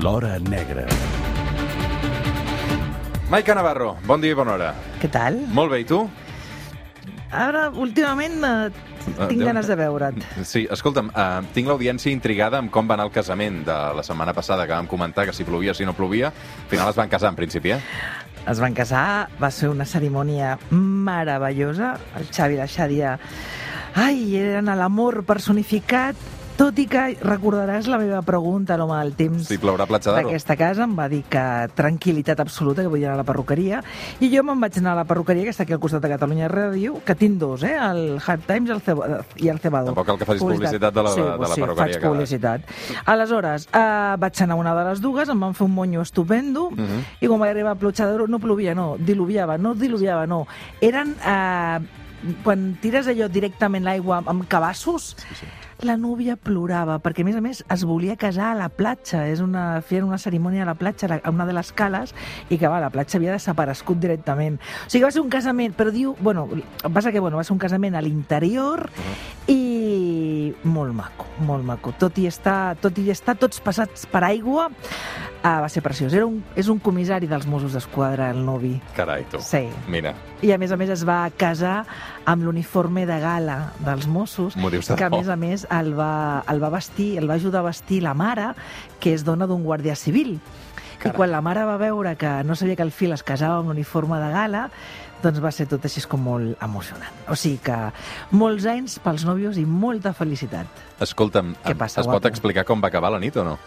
L'Hora Negra. Maica Navarro, bon dia i bona hora. Què tal? Molt bé, i tu? Ara, últimament, eh, Ah, tinc ganes de veure't. Sí, escolta'm, uh, tinc l'audiència intrigada amb com va anar el casament de la setmana passada, que vam comentar que si plovia, si no plovia. Al final es van casar, en principi, eh? Es van casar, va ser una cerimònia meravellosa. El Xavi i la Xàdia, ai, eren l'amor personificat, tot i que recordaràs la meva pregunta l'home del temps plourà d'Aro. d'aquesta casa, em va dir que tranquil·litat absoluta, que vull anar a la perruqueria, i jo me'n vaig anar a la perruqueria, que està aquí al costat de Catalunya Ràdio, que tinc dos, eh? el Hard Times i el, Ceba, i el Cebado. Tampoc cal que facis publicitat de la- sí, de la sí, perruqueria faig publicitat. Aleshores, eh, vaig anar a una de les dues, em van fer un monyo estupendo, Mhm. i quan vaig arribar a Platja d'Aro no plovia, no, diluviava, no diluviava, no. Eren... Eh, quan tires allò directament l'aigua amb cabassos, Sí, sí. La núvia plorava, perquè a més a més es volia casar a la platja, és una, feien una cerimònia a la platja, a una de les cales, i que va, la platja havia desaparegut directament. O sigui, va ser un casament, però diu, bueno, passa que bueno, va ser un casament a l'interior i molt maco, molt maco. Tot i estar, tot i estar tots passats per aigua, ah, va ser preciós. Era un, és un comissari dels Mossos d'Esquadra, el novi. Carai, tu. Sí. Mira, I a més a més es va casar amb l'uniforme de gala dels Mossos, de que a més a més el va, el va vestir, el va ajudar a vestir la mare, que és dona d'un guàrdia civil. I Carai. quan la mare va veure que no sabia que el fill es casava amb l'uniforme de gala, doncs va ser tot així com molt emocionant. O sigui que molts anys pels nòvios i molta felicitat. escolta'm, Què passa, es pot guapo? explicar com va acabar la nit o no?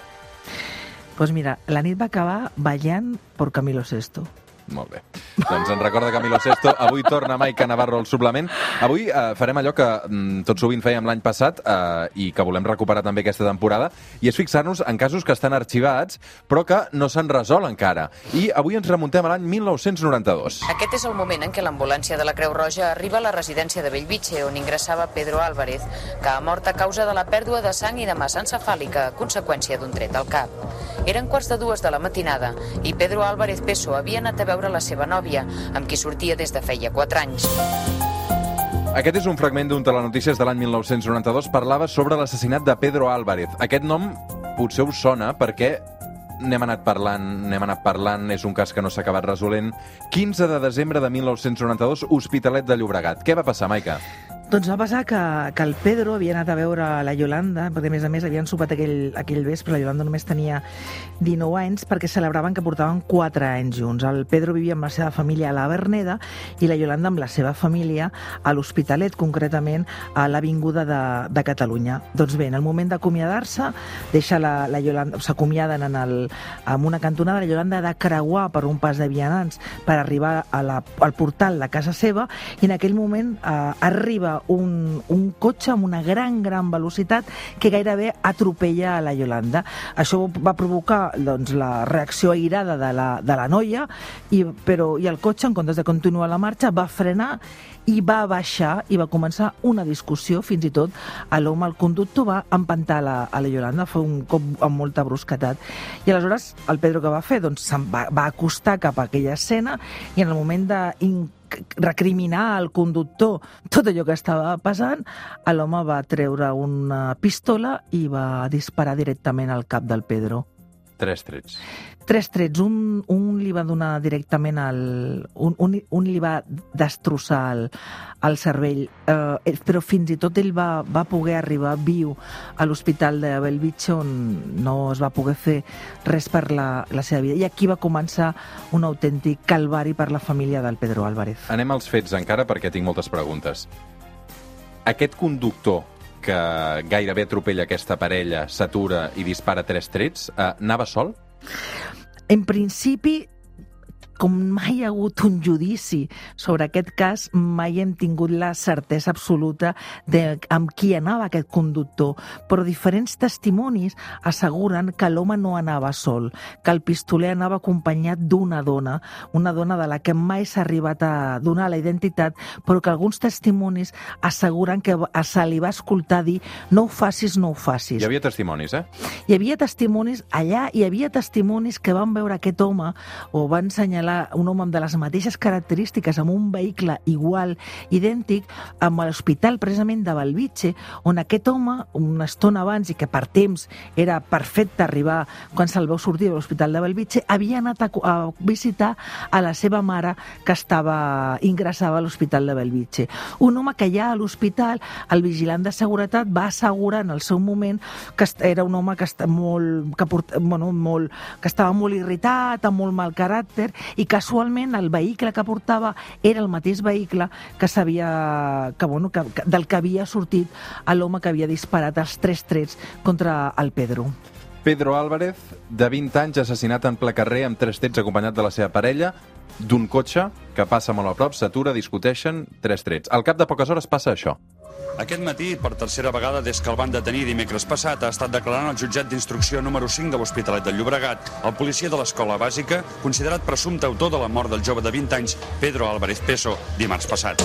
Pues mira, la nit va acabar per Camilo Sesto. Molt bé. Doncs en recorda Camilo Sesto. Avui torna Maica Navarro al suplement. Avui eh, farem allò que mm, tot sovint fèiem l'any passat eh, i que volem recuperar també aquesta temporada, i és fixar-nos en casos que estan arxivats però que no s'han resolt encara. I avui ens remuntem a l'any 1992. Aquest és el moment en què l'ambulància de la Creu Roja arriba a la residència de Bellvitge, on ingressava Pedro Álvarez, que ha mort a causa de la pèrdua de sang i de massa encefàlica a conseqüència d'un tret al cap. Eren quarts de dues de la matinada i Pedro Álvarez Peso havia anat a veure la seva nòvia, amb qui sortia des de feia 4 anys. Aquest és un fragment d'un telenotícies de l'any 1992. Parlava sobre l'assassinat de Pedro Álvarez. Aquest nom potser us sona perquè n'hem anat parlant, n'hem anat parlant, és un cas que no s'ha acabat resolent. 15 de desembre de 1992, Hospitalet de Llobregat. Què va passar, Maica? Doncs va passar que, que el Pedro havia anat a veure la Yolanda, perquè a més a més havien sopat aquell, aquell vespre, la Yolanda només tenia 19 anys, perquè celebraven que portaven 4 anys junts. El Pedro vivia amb la seva família a la Verneda i la Yolanda amb la seva família a l'Hospitalet, concretament a l'Avinguda de, de Catalunya. Doncs bé, en el moment d'acomiadar-se, deixa la, la Yolanda, s'acomiaden en, el, en una cantonada, la Yolanda ha de creuar per un pas de vianants per arribar a la, al portal de casa seva i en aquell moment eh, arriba un, un cotxe amb una gran, gran velocitat que gairebé atropella a la Yolanda. Això va provocar doncs, la reacció airada de la, de la noia, i, però, i el cotxe, en comptes de continuar la marxa, va frenar i va baixar i va començar una discussió, fins i tot a l'home, el conductor, va empantar la, a la Yolanda, fa un cop amb molta brusquetat. I aleshores el Pedro que va fer? Doncs va, va acostar cap a aquella escena i en el moment de recriminar al conductor tot allò que estava passant, l'home va treure una pistola i va disparar directament al cap del Pedro. Tres trets. Tres trets, un, un li va donar directament al... Un, un, un li va destrossar el, el cervell, eh, però fins i tot ell va, va poder arribar viu a l'hospital de Bellvitge on no es va poder fer res per la, la seva vida. I aquí va començar un autèntic calvari per la família del Pedro Álvarez. Anem als fets encara perquè tinc moltes preguntes. Aquest conductor que gairebé atropella aquesta parella, s'atura i dispara tres trets, eh, anava sol? En principi, com mai hi ha hagut un judici sobre aquest cas, mai hem tingut la certesa absoluta de amb qui anava aquest conductor, però diferents testimonis asseguren que l'home no anava sol, que el pistoler anava acompanyat d'una dona, una dona de la que mai s'ha arribat a donar la identitat, però que alguns testimonis asseguren que se li va escoltar dir no ho facis, no ho facis. Hi havia testimonis, eh? Hi havia testimonis allà, hi havia testimonis que van veure aquest home o van assenyalar la, un home amb de les mateixes característiques, amb un vehicle igual, idèntic, amb l'hospital precisament de Belvitge, on aquest home, una estona abans, i que per temps era perfecte arribar quan se'l veu sortir de l'hospital de Belvitge, havia anat a, a visitar a la seva mare que estava ingressada a l'hospital de Belvitge. Un home que ja a l'hospital, el vigilant de seguretat va assegurar en el seu moment que era un home que, està molt, que, port, bueno, molt, que estava molt irritat, amb molt mal caràcter, i casualment el vehicle que portava era el mateix vehicle que sabia que, bueno, que, que, del que havia sortit l'home que havia disparat els tres trets contra el Pedro. Pedro Álvarez, de 20 anys, assassinat en ple carrer amb tres trets acompanyat de la seva parella, d'un cotxe que passa molt a prop, s'atura, discuteixen, tres trets. Al cap de poques hores passa això. Aquest matí, per tercera vegada des que el van detenir dimecres passat, ha estat declarant el jutjat d'instrucció número 5 de l'Hospitalet de Llobregat el policia de l'escola bàsica, considerat presumpte autor de la mort del jove de 20 anys, Pedro Álvarez Peso, dimarts passat.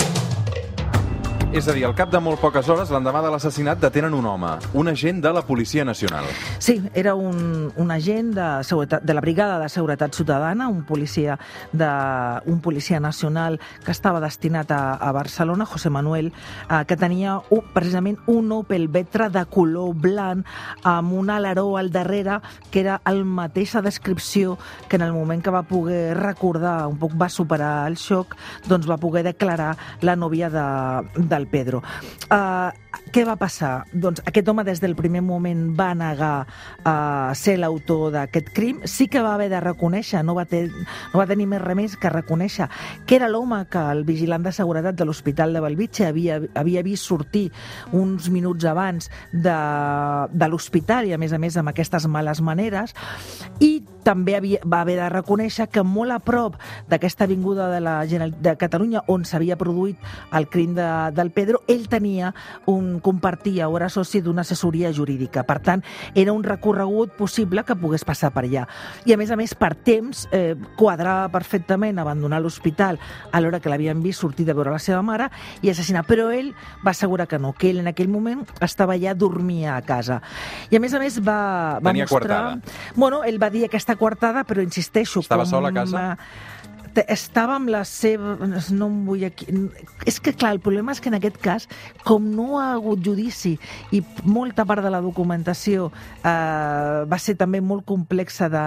És a dir, al cap de molt poques hores, l'endemà de l'assassinat, detenen un home, un agent de la Policia Nacional. Sí, era un, un agent de, seguretat, de la Brigada de Seguretat Ciutadana, un policia, de, un policia nacional que estava destinat a, a Barcelona, José Manuel, eh, que tenia un, precisament un Opel Vectra de color blanc amb un aleró al darrere que era el mateixa descripció que en el moment que va poder recordar, un poc va superar el xoc, doncs va poder declarar la nòvia de, de del Pedro. Uh, què va passar? Doncs aquest home des del primer moment va negar uh, ser l'autor d'aquest crim. Sí que va haver de reconèixer, no va, ter, no va tenir més remés que reconèixer que era l'home que el vigilant de seguretat de l'Hospital de Belvitge havia, havia vist sortir uns minuts abans de, de l'hospital i a més a més amb aquestes males maneres i també havia, va haver de reconèixer que molt a prop d'aquesta avinguda de la de Catalunya on s'havia produït el crim de, del Pedro, ell tenia un compartia o era soci d'una assessoria jurídica. Per tant, era un recorregut possible que pogués passar per allà. I a més a més, per temps, eh, quadrava perfectament abandonar l'hospital a l'hora que l'havien vist sortir de veure la seva mare i assassinar. Però ell va assegurar que no, que ell en aquell moment estava allà, dormia a casa. I a més a més va, va Tenia mostrar... Coartada. Bueno, ell va dir aquesta coartada, però insisteixo... Estava com, sol a casa? Estava amb la seva... No em vull aquí... És que, clar, el problema és que en aquest cas, com no ha hagut judici i molta part de la documentació eh, va ser també molt complexa de,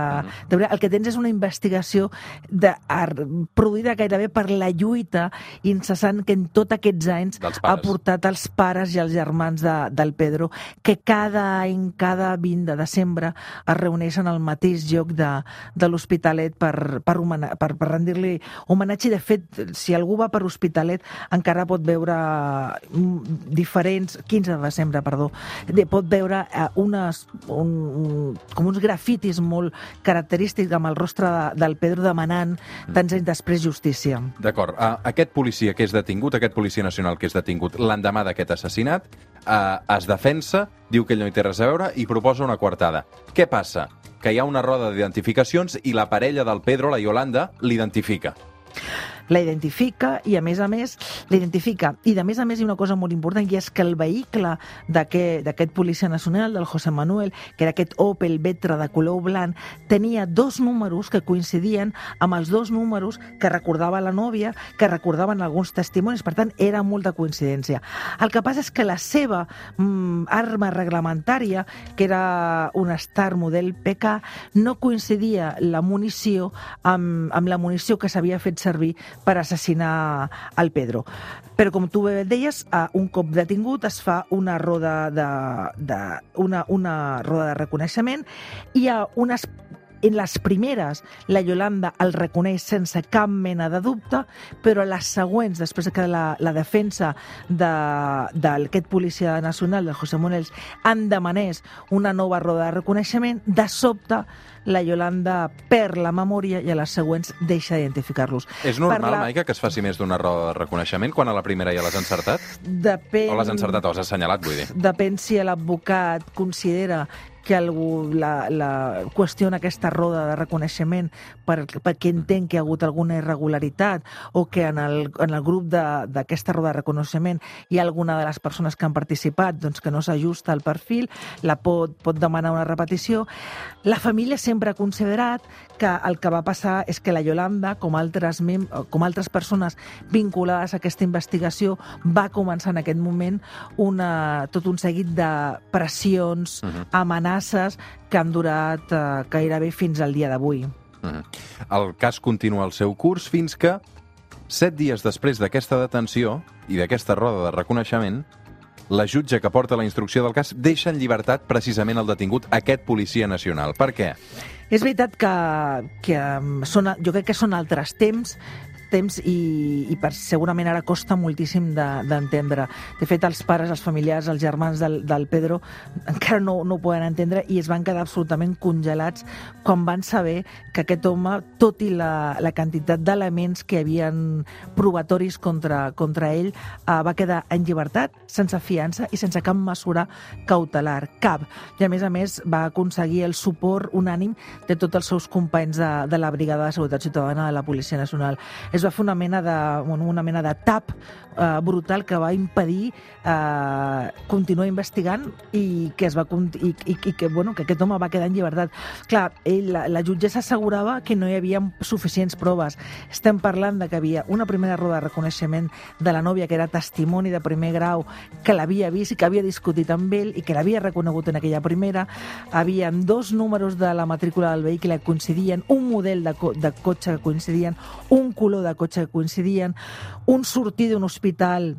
de veure, el que tens és una investigació de, ar, produïda gairebé per la lluita incessant que en tots aquests anys ha portat els pares i els germans de, del Pedro, que cada any, cada 20 de desembre, es reuneixen al mateix lloc de, de l'Hospitalet per, per, per, per rendir-li homenatge. De fet, si algú va per Hospitalet, encara pot veure mm, diferents... 15 de desembre, perdó. De, pot veure eh, unes, un, com uns grafitis molt característics amb el rostre de, del Pedro demanant tants anys després justícia. D'acord. Uh, aquest policia que és detingut, aquest policia nacional que és detingut l'endemà d'aquest assassinat, uh, es defensa, diu que ell no hi té res a veure i proposa una coartada. Què passa? Que hi ha una roda d'identificacions i la parella del Pedro, la Yolanda, l'identifica la identifica i, a més a més, l'identifica. I, de més a més, hi ha una cosa molt important, i és que el vehicle d'aquest policia nacional, del José Manuel, que era aquest Opel Vetra de color blanc, tenia dos números que coincidien amb els dos números que recordava la nòvia, que recordaven alguns testimonis. Per tant, era molta coincidència. El que passa és que la seva mm, arma reglamentària, que era un Star model PK, no coincidia la munició amb, amb la munició que s'havia fet servir per assassinar el Pedro. Però, com tu bé deies, un cop detingut es fa una roda de, de, una, una roda de reconeixement i hi ha unes en les primeres, la Yolanda el reconeix sense cap mena de dubte, però les següents, després que la, la defensa d'aquest de, policia nacional, de José Monels, en demanés una nova roda de reconeixement, de sobte la Yolanda perd la memòria i a les següents deixa d'identificar-los. És normal, la... Maica, que es faci més d'una roda de reconeixement quan a la primera ja l'has encertat? Depèn... O l'has encertat o l'has assenyalat, vull dir? Depèn si l'advocat considera que algú la, la qüestiona aquesta roda de reconeixement per, perquè entén que hi ha hagut alguna irregularitat o que en el, en el grup d'aquesta roda de reconeixement hi ha alguna de les persones que han participat doncs, que no s'ajusta al perfil, la pot, pot demanar una repetició. La família sempre ha considerat que el que va passar és que la Yolanda, com altres, mem com altres persones vinculades a aquesta investigació, va començar en aquest moment una, tot un seguit de pressions, uh -huh. amenaces que han durat eh, gairebé fins al dia d'avui. -huh. El cas continua el seu curs fins que, set dies després d'aquesta detenció i d'aquesta roda de reconeixement, la jutge que porta la instrucció del cas deixa en llibertat precisament el detingut, aquest policia nacional. Per què? És veritat que, que són, jo crec que són altres temps, temps i, i per, segurament ara costa moltíssim d'entendre. De, de fet, els pares, els familiars, els germans del, del Pedro encara no, no ho poden entendre i es van quedar absolutament congelats quan van saber que aquest home, tot i la, la quantitat d'elements que havien provatoris contra, contra ell, eh, va quedar en llibertat, sense fiança i sense cap mesura cautelar, cap. I a més a més va aconseguir el suport unànim de tots els seus companys de, de la Brigada de Seguretat Ciutadana de la Policia Nacional. És es va fer una mena de, una mena de tap eh, brutal que va impedir eh, continuar investigant i que, es va, i, i, i que, bueno, que aquest home va quedar en llibertat. Clar, ell, la, la jutgessa assegurava que no hi havia suficients proves. Estem parlant de que havia una primera roda de reconeixement de la nòvia, que era testimoni de primer grau, que l'havia vist i que havia discutit amb ell i que l'havia reconegut en aquella primera. Havien dos números de la matrícula del vehicle que coincidien, un model de, co de cotxe que coincidien, un color de de cotxe que coincidien, un sortir d'un hospital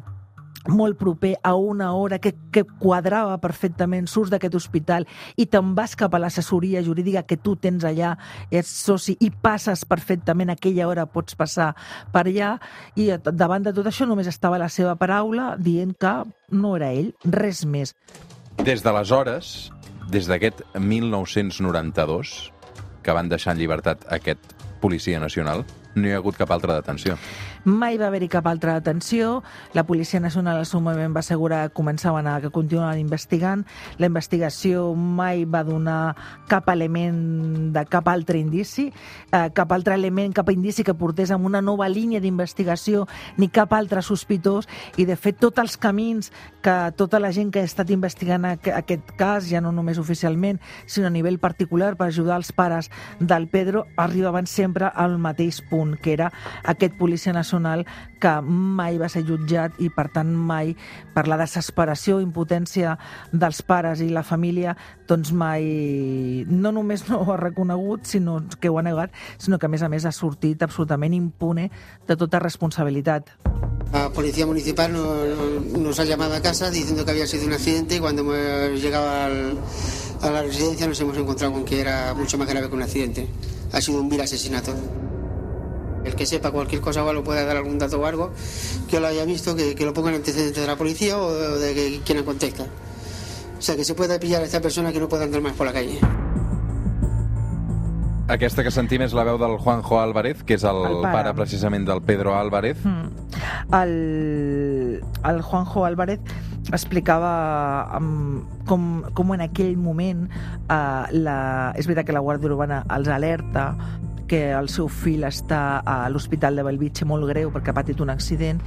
molt proper a una hora que, que quadrava perfectament, surts d'aquest hospital i te'n vas cap a l'assessoria jurídica que tu tens allà, ets soci i passes perfectament aquella hora, pots passar per allà i davant de tot això només estava la seva paraula dient que no era ell, res més. Des d'aleshores, des d'aquest 1992, que van deixar en llibertat aquest policia nacional, no hi ha hagut cap altra detenció. Mai va haver-hi cap altra detenció. La Policia Nacional al seu moment va assegurar que començaven a que continuen investigant. La investigació mai va donar cap element de cap altre indici, eh, cap altre element, cap indici que portés a una nova línia d'investigació, ni cap altre sospitós. I, de fet, tots els camins que tota la gent que ha estat investigant aquest cas, ja no només oficialment, sinó a nivell particular per ajudar els pares del Pedro, arribaven sempre al mateix punt, que era aquest policia nacional personal que mai va ser jutjat i, per tant, mai, per la desesperació i impotència dels pares i la família, doncs mai no només no ho ha reconegut, sinó que ho ha negat, sinó que, a més a més, ha sortit absolutament impune de tota responsabilitat. La policía municipal nos, nos ha llamado a casa diciendo que había sido un accidente y cuando hemos llegado al, a la residencia nos hemos encontrado con que era mucho más grave que un accidente. Ha sido un vil asesinato. El que sepa cualquier cosa o lo pueda dar algún dato o algo, que lo haya visto, que, que lo ponga en antecedentes de la policía o de, de quien contesta. O sea, que se pueda pillar a esta persona que no pueda andar más por la calle. Aquesta que sentim és la veu del Juanjo Álvarez, que és el, el pare. pare precisament del Pedro Álvarez. Mm. El, el Juanjo Álvarez explicava um, com, com en aquell moment uh, la, és veritat que la Guàrdia Urbana els alerta que el seu fill està a l'Hospital de Belvitge molt greu perquè ha patit un accident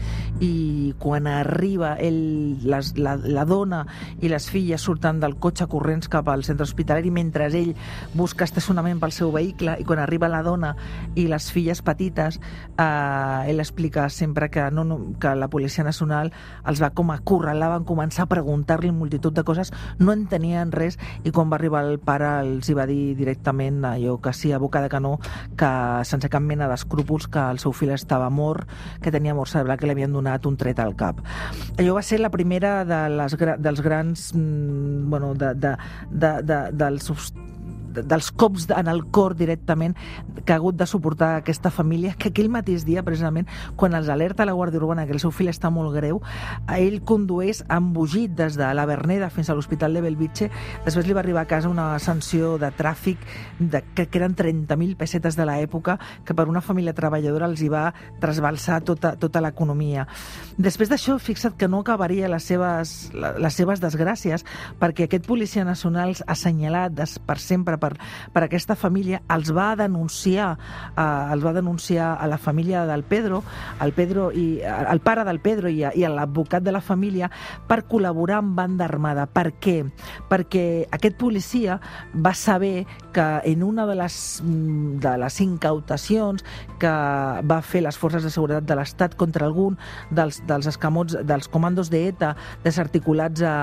i quan arriba ell, les, la, la dona i les filles surten del cotxe corrents cap al centre hospitalari mentre ell busca estacionament pel seu vehicle i quan arriba la dona i les filles petites eh, ell explica sempre que, no, no, que la Policia Nacional els va com a curralar, van començar a preguntar-li multitud de coses, no entenien res i quan va arribar el pare els hi va dir directament allò que sí, a boca de canó que sense cap mena d'escrúpols que el seu fill estava mort, que tenia mort cerebral, que li havien donat un tret al cap. Allò va ser la primera de les, dels grans... Mm, bueno, de, de, de, de, dels dels cops en el cor directament que ha hagut de suportar aquesta família, que aquell mateix dia, precisament, quan els alerta la Guàrdia Urbana que el seu fill està molt greu, ell condueix embogit des de la Verneda fins a l'Hospital de Belvitge, després li va arribar a casa una sanció de tràfic de, que, eren 30.000 pessetes de l'època, que per una família treballadora els hi va trasbalsar tota, tota l'economia. Després d'això, fixa't que no acabaria les seves, les seves desgràcies, perquè aquest policia nacional assenyalat per sempre per, per aquesta família els va denunciar eh, els va denunciar a la família del Pedro, el Pedro i el pare del Pedro i, i l'advocat de la família per col·laborar amb banda armada. Per què? Perquè aquest policia va saber que en una de les, de les incautacions que va fer les forces de seguretat de l'Estat contra algun dels, dels escamots, dels comandos d'ETA desarticulats a,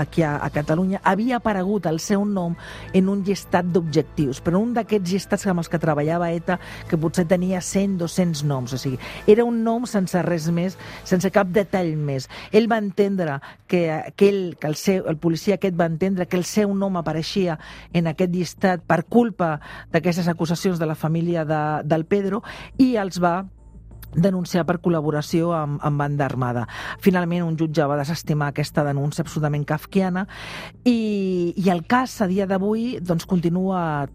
aquí a, a Catalunya, havia aparegut el seu nom en un llistat d'objectius, però un d'aquests llistats amb els que treballava ETA, que potser tenia 100, 200 noms, o sigui, era un nom sense res més, sense cap detall més. Ell va entendre que, aquell, que el, seu, el policia aquest va entendre que el seu nom apareixia en aquest llistat per culpa d'aquestes acusacions de la família de, del Pedro i els va denunciar per col·laboració amb, amb banda armada. Finalment, un jutge va desestimar aquesta denúncia absolutament kafkiana i, i el cas, a dia d'avui, doncs, continua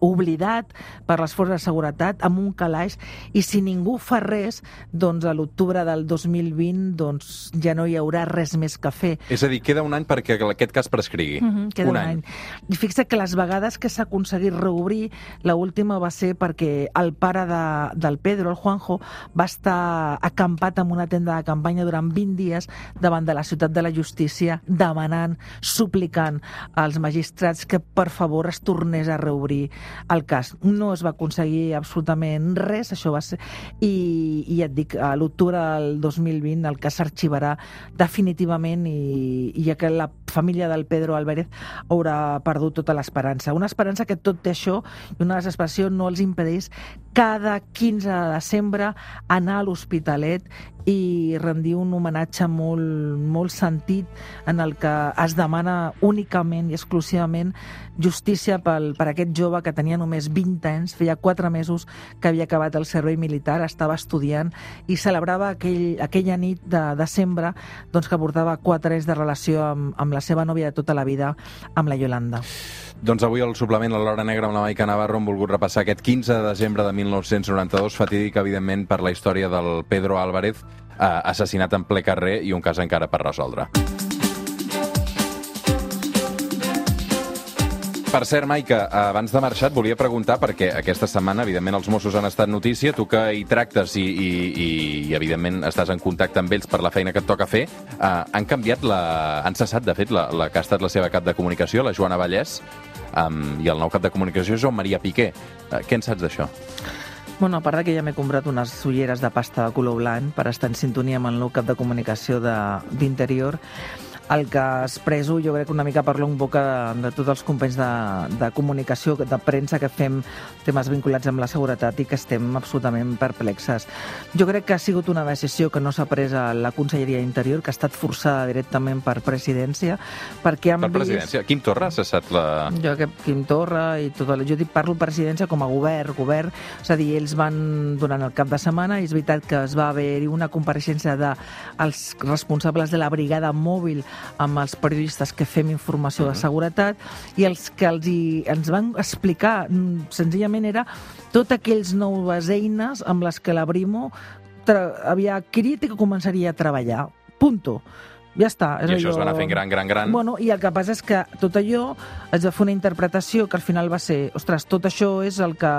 oblidat per les forces de seguretat amb un calaix i si ningú fa res doncs a l'octubre del 2020 doncs ja no hi haurà res més que fer. És a dir, queda un any perquè aquest cas prescrigui. Mm -hmm, queda un, un any. any. I fixa que les vegades que s'ha aconseguit reobrir, la última va ser perquè el pare de, del Pedro, el Juanjo, va estar acampat en una tenda de campanya durant 20 dies davant de la ciutat de la justícia demanant, suplicant als magistrats que per favor es tornés a reobrir aconseguir el cas. No es va aconseguir absolutament res, això va ser... I, i et dic, a l'octubre del 2020 el cas s'arxivarà definitivament i, i ja que la família del Pedro Álvarez haurà perdut tota l'esperança. Una esperança que tot això i una desesperació no els impedeix cada 15 de desembre anar a l'Hospitalet i rendir un homenatge molt, molt sentit en el que es demana únicament i exclusivament justícia pel, per aquest jove que tenia només 20 anys, feia 4 mesos que havia acabat el servei militar, estava estudiant i celebrava aquell, aquella nit de desembre doncs, que portava 4 anys de relació amb, amb la seva nòvia de tota la vida, amb la Yolanda. Doncs avui el suplement a l'Hora Negra amb la Maica Navarro hem volgut repassar aquest 15 de desembre de 1992, fatídic, evidentment, per la història del Pedro Álvarez, eh, assassinat en ple carrer i un cas encara per resoldre. Per cert, Maica, abans de marxar et volia preguntar, perquè aquesta setmana, evidentment, els Mossos han estat notícia, tu que hi tractes i, i, i, i evidentment, estàs en contacte amb ells per la feina que et toca fer, eh, han canviat la... han cessat, de fet, la, la que ha estat la seva cap de comunicació, la Joana Vallès, um, i el nou cap de comunicació és Joan Maria Piqué. Uh, què en saps d'això? Bueno, a part que ja m'he comprat unes ulleres de pasta de color blanc per estar en sintonia amb el nou cap de comunicació d'Interior, el que expreso, jo crec que una mica parlo en boca de, de tots els companys de, de comunicació, de premsa que fem temes vinculats amb la seguretat i que estem absolutament perplexes. Jo crec que ha sigut una decisió que no s'ha pres a la Conselleria d'Interior, que ha estat forçada directament per presidència, perquè han per presidència? Quim Torra ha cessat la... Jo que Quim Torra i tot... El... Jo dic, parlo presidència com a govern, govern, és a dir, ells van durant el cap de setmana i és veritat que es va haver-hi una compareixença dels de responsables de la brigada mòbil amb els periodistes que fem informació uh -huh. de seguretat i els que els hi, ens van explicar mm, senzillament era tot aquells noves eines amb les que la Brimo havia adquirit i que començaria a treballar. Punto. Ja està. És I això allò... es va anar fent gran, gran, gran. Bueno, I el que passa és que tot allò es va fer una interpretació que al final va ser, ostres, tot això és el que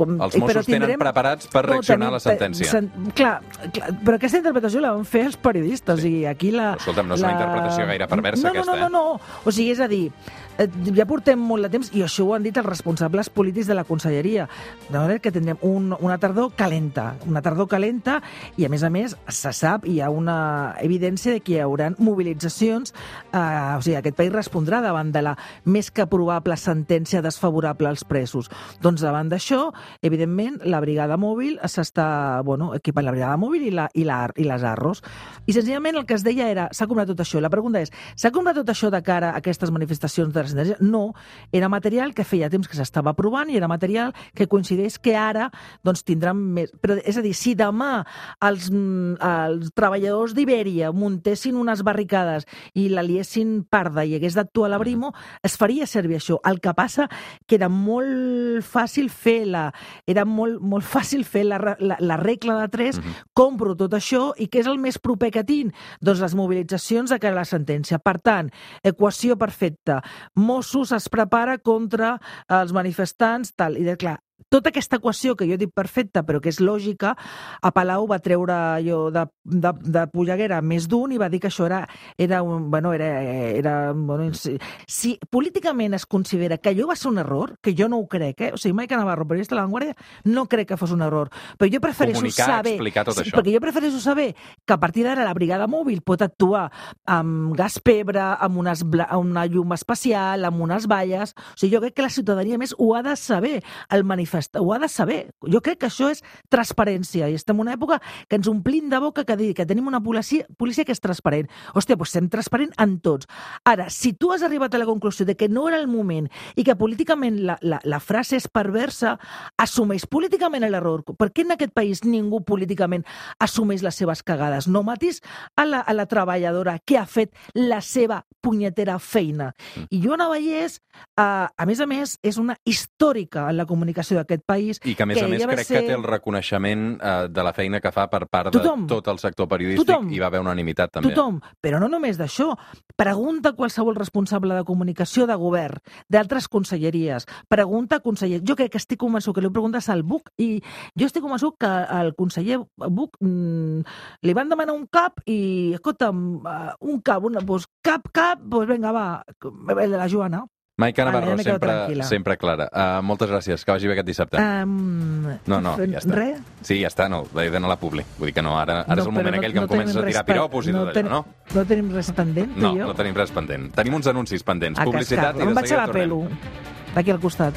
com, els Mossos però tindrem... tenen preparats per reaccionar no, tenim, a la sentència. Sen, clar, clar, però aquesta interpretació la van fer els periodistes. Sí. I aquí la, però, escolta'm, no és la... una interpretació gaire perversa, no, no, aquesta, no, no, no, no. O sigui, és a dir, eh, ja portem molt de temps, i això ho han dit els responsables polítics de la conselleria, de manera que tindrem un, una tardor calenta, una tardor calenta, i a més a més se sap, hi ha una evidència de que hi haurà mobilitzacions, eh, o sigui, aquest país respondrà davant de la més que probable sentència desfavorable als presos. Doncs davant d'això, evidentment, la brigada mòbil s'està bueno, equipant la brigada mòbil i, la, i, la, i les arros. I senzillament el que es deia era, s'ha comprat tot això. La pregunta és, s'ha comprat tot això de cara a aquestes manifestacions de transcendència? No, era material que feia temps que s'estava provant i era material que coincideix que ara doncs, tindran més... Però, és a dir, si demà els, mm, els treballadors d'Ibèria muntessin unes barricades i la liessin parda i hagués d'actuar la Brimo, es faria servir això. El que passa que era molt fàcil fer la, era molt, molt fàcil fer la, la, la regla de tres, uh -huh. compro tot això i què és el més proper que tinc? Doncs les mobilitzacions de cara a la sentència. Per tant, equació perfecta. Mossos es prepara contra els manifestants, tal. I, clar, tota aquesta equació que jo dic perfecta però que és lògica, a Palau va treure allò de, de, de Polleguera més d'un i va dir que això era, era un, bueno, era, era, bueno, si, si políticament es considera que allò va ser un error, que jo no ho crec, eh? o sigui, Maica Navarro, periodista de l'Anguardia, no crec que fos un error, però jo prefereixo Comunicar, saber... explicar tot sí, això. Perquè jo prefereixo saber que a partir d'ara la brigada mòbil pot actuar amb gas pebre, amb, unes, bla- amb una llum especial, amb unes valles... O sigui, jo crec que la ciutadania, més, ho ha de saber, el manifest, ho ha de saber. Jo crec que això és transparència, i estem en una època que ens omplim de boca que dir que tenim una policia, policia que és transparent. Hòstia, doncs sem transparent en tots. Ara, si tu has arribat a la conclusió de que no era el moment i que políticament la, la, la frase és perversa, assumeix políticament l'error. Per què en aquest país ningú políticament assumeix les seves cagades? No matis a la, a la treballadora que ha fet la seva punyetera feina. I Joana Vallès, eh, a més a més, és una històrica en la comunicació d'aquest país. I que, a més a més, crec ser- que té el reconeixement eh, de la feina que fa per part de Tothom. tot el sector periodístic Tothom. i va haver unanimitat també. Tothom, però no només d'això. Pregunta a qualsevol responsable de comunicació de govern, d'altres conselleries. Pregunta a conseller. Jo crec que estic convençut que li preguntes al Buc i jo estic convençut que al conseller Buc mm, li van demanar un cap i, escolta'm, eh, un cap, una, doncs cap, cap, doncs vinga, va, el de la Joana. Maica Navarro, quedat sempre, tranquil·la. sempre clara. Uh, moltes gràcies, que vagi bé aquest dissabte. Um, No, no, ja està. Res? Sí, ja està, no, d'anar a la publi. Vull dir que no, ara, ara No, és el moment no- aquell que no em comences tenim a tirar piropos i no tot ten- allò, no? No tenim res pendent, No, jo? no tenim res pendent. Tenim uns anuncis pendents. A Publicitat cascar-lo. i de Em vaig a seguida la tornem. pelo, d'aquí al costat.